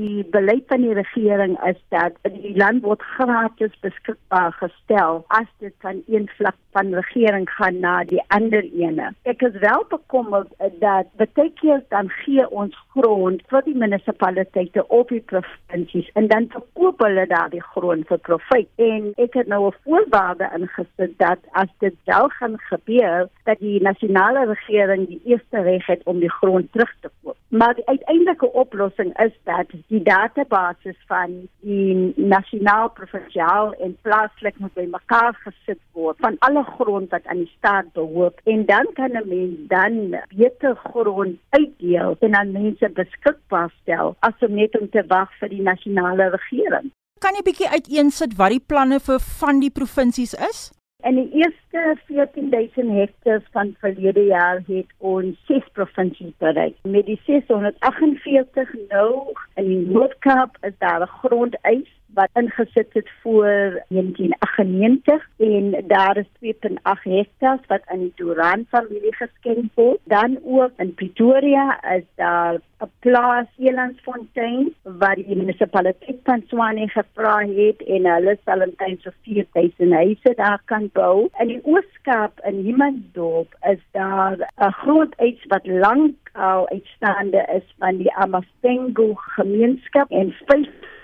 die beleid van die regering is dat die land word gratis beskikbaar gestel as dit van een vlak van regering gaan na die ander ene. Ek is wel bekommerd dat baie keer dan gee ons grond vir die munisipaliteite op die provinsies en dan verkoop hulle daardie grond vir profit. En ek het nou 'n voorwaarde ingesit dat as dit wel gaan gebeur dat die nasionale regering die eerste reg het om die grond terug te koop. Maar die uiteindelike oplossing is dat die database van die nasionaal, provinsiaal en plaaslik moet bymekaar gesit word van alle grond wat aan die staat behoort en dan kan 'n mens dan beter grond uitdeel en aan mense beskikbaar stel as om net om te wag vir die nasionale regering. Kan jy bietjie uiteensit wat die planne vir van die provinsies is? In die eerste 14000 hektaar van verlede jaar het ons ses provinsies bereik. Met die 648 nou in die Noord-Kaap is daar 'n grondeis wat ingesit het voor 1998 en daar is 2.8 hektaar wat aan die Duran familie geskenk word. Dan ook in Pretoria is daar 'n plaas Elandsfontein waar die munisipaliteit van Swane gevra het en hulle sal omtrent so 4000 huise daar kan bou. In die Ooskaap in Himansdorp is daar 'n groot iets wat lank al uitstaande is van die Amastengo gemeenskap en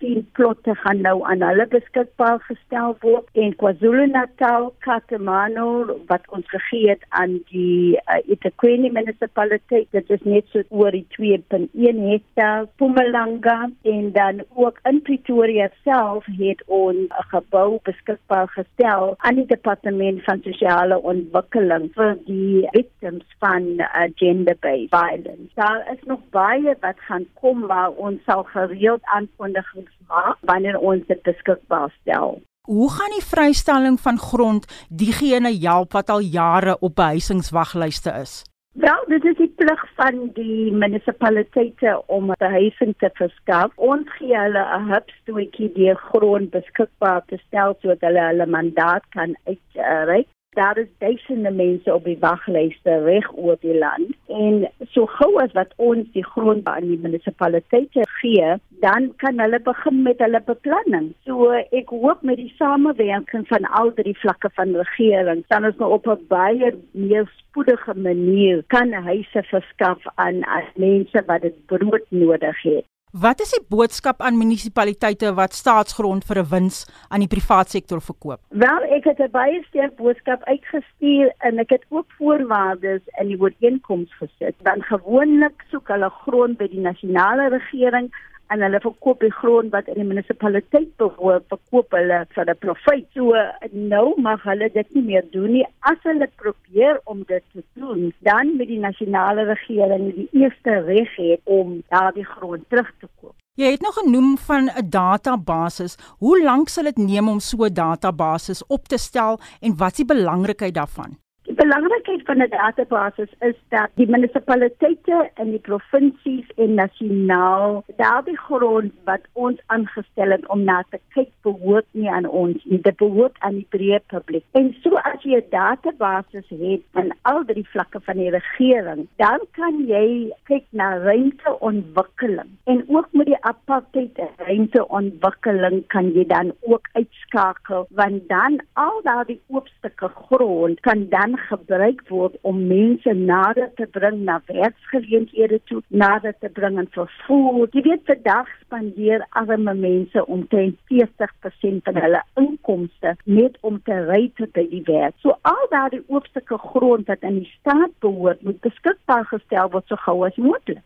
15 plotte gaan nou aan hulle beskikbaar gestel word en KwaZulu-Natal, Katamano wat ons gegee het aan die uh, eThekwini munisipaliteit dit is net so oor die 2.1 hektaar Mpumalanga en dan ook in Pretoria self het ons 'n gebou beskikbaar gestel aan die departement van sosiale ontwikkeling vir die victims van uh, gender-based violence. Daar is nog baie wat gaan kom maar ons sal gereeld aankondigings maak wanneer ons dit beskikbaar stel. Hoe gaan die vrystelling van grond diegene help wat al jare op behuisingswaglyste is? Wel, dit is die plig van die munisipaliteite om behuising te verskaf. Ons gee hulle 'n hupstootjie deur grond beskikbaar te stel sodat hulle hulle mandaat kan uitreik. Daar is duisende mense op die waglyste reg oor die land en so gou as wat ons die grond aan die munisipaliteite gee, dan kan hulle begin met hulle beplanning. So ek hoop met die samewerking van al drie vlakke van regering, dan is ons op 'n baie meer spoedige manier kan huise verskaf aan as mense wat dit brood nodig het. Wat is die boodskap aan munisipaliteite wat staatsgrond vir 'n wins aan die private sektor verkoop? Wel, ek het 'n baie sterk boodskap uitgestuur en ek het ook voorwaardes in die ooreenkoms gesit. Dan gewoonlik soek hulle grond by die nasionale regering en hulle verkoop die grond wat in die munisipaliteit behoort, verkoop hulle vir 'n profit. So nou mag hulle dit nie meer doen nie. As hulle probeer om dit te doen, dan met die nasionale regering die eerste reg het om daardie grond terug te koop. Jy het nog genoem van 'n database. Hoe lank sal dit neem om so 'n database op te stel en wat is die belangrikheid daarvan? Die belangrikheid van 'n database is dat die munisipaliteite in die provinsies en nasionaal daardie grond wat ons aangestel het om na te kyk behoort nie aan ons nie, dit behoort aan die breë publiek. En so as jy 'n database het van al drie vlakke van die regering, dan kan jy kyk na ruimteontwikkeling en ook met die apartheid ruimteontwikkeling kan jy dan ook uitskakel want dan al daardie oop stukke grond kan dan gebruik word om mense nader te bring na werksgeleenthede toe, nader te bring aan vervoer. Jy weet vandag spandeer arme mense omtrent 40% van hulle inkomste net om te ry tot by die werk. So al daardie oopstukke grond wat aan die staat behoort, moet beskikbaar gestel word so gou as moontlik.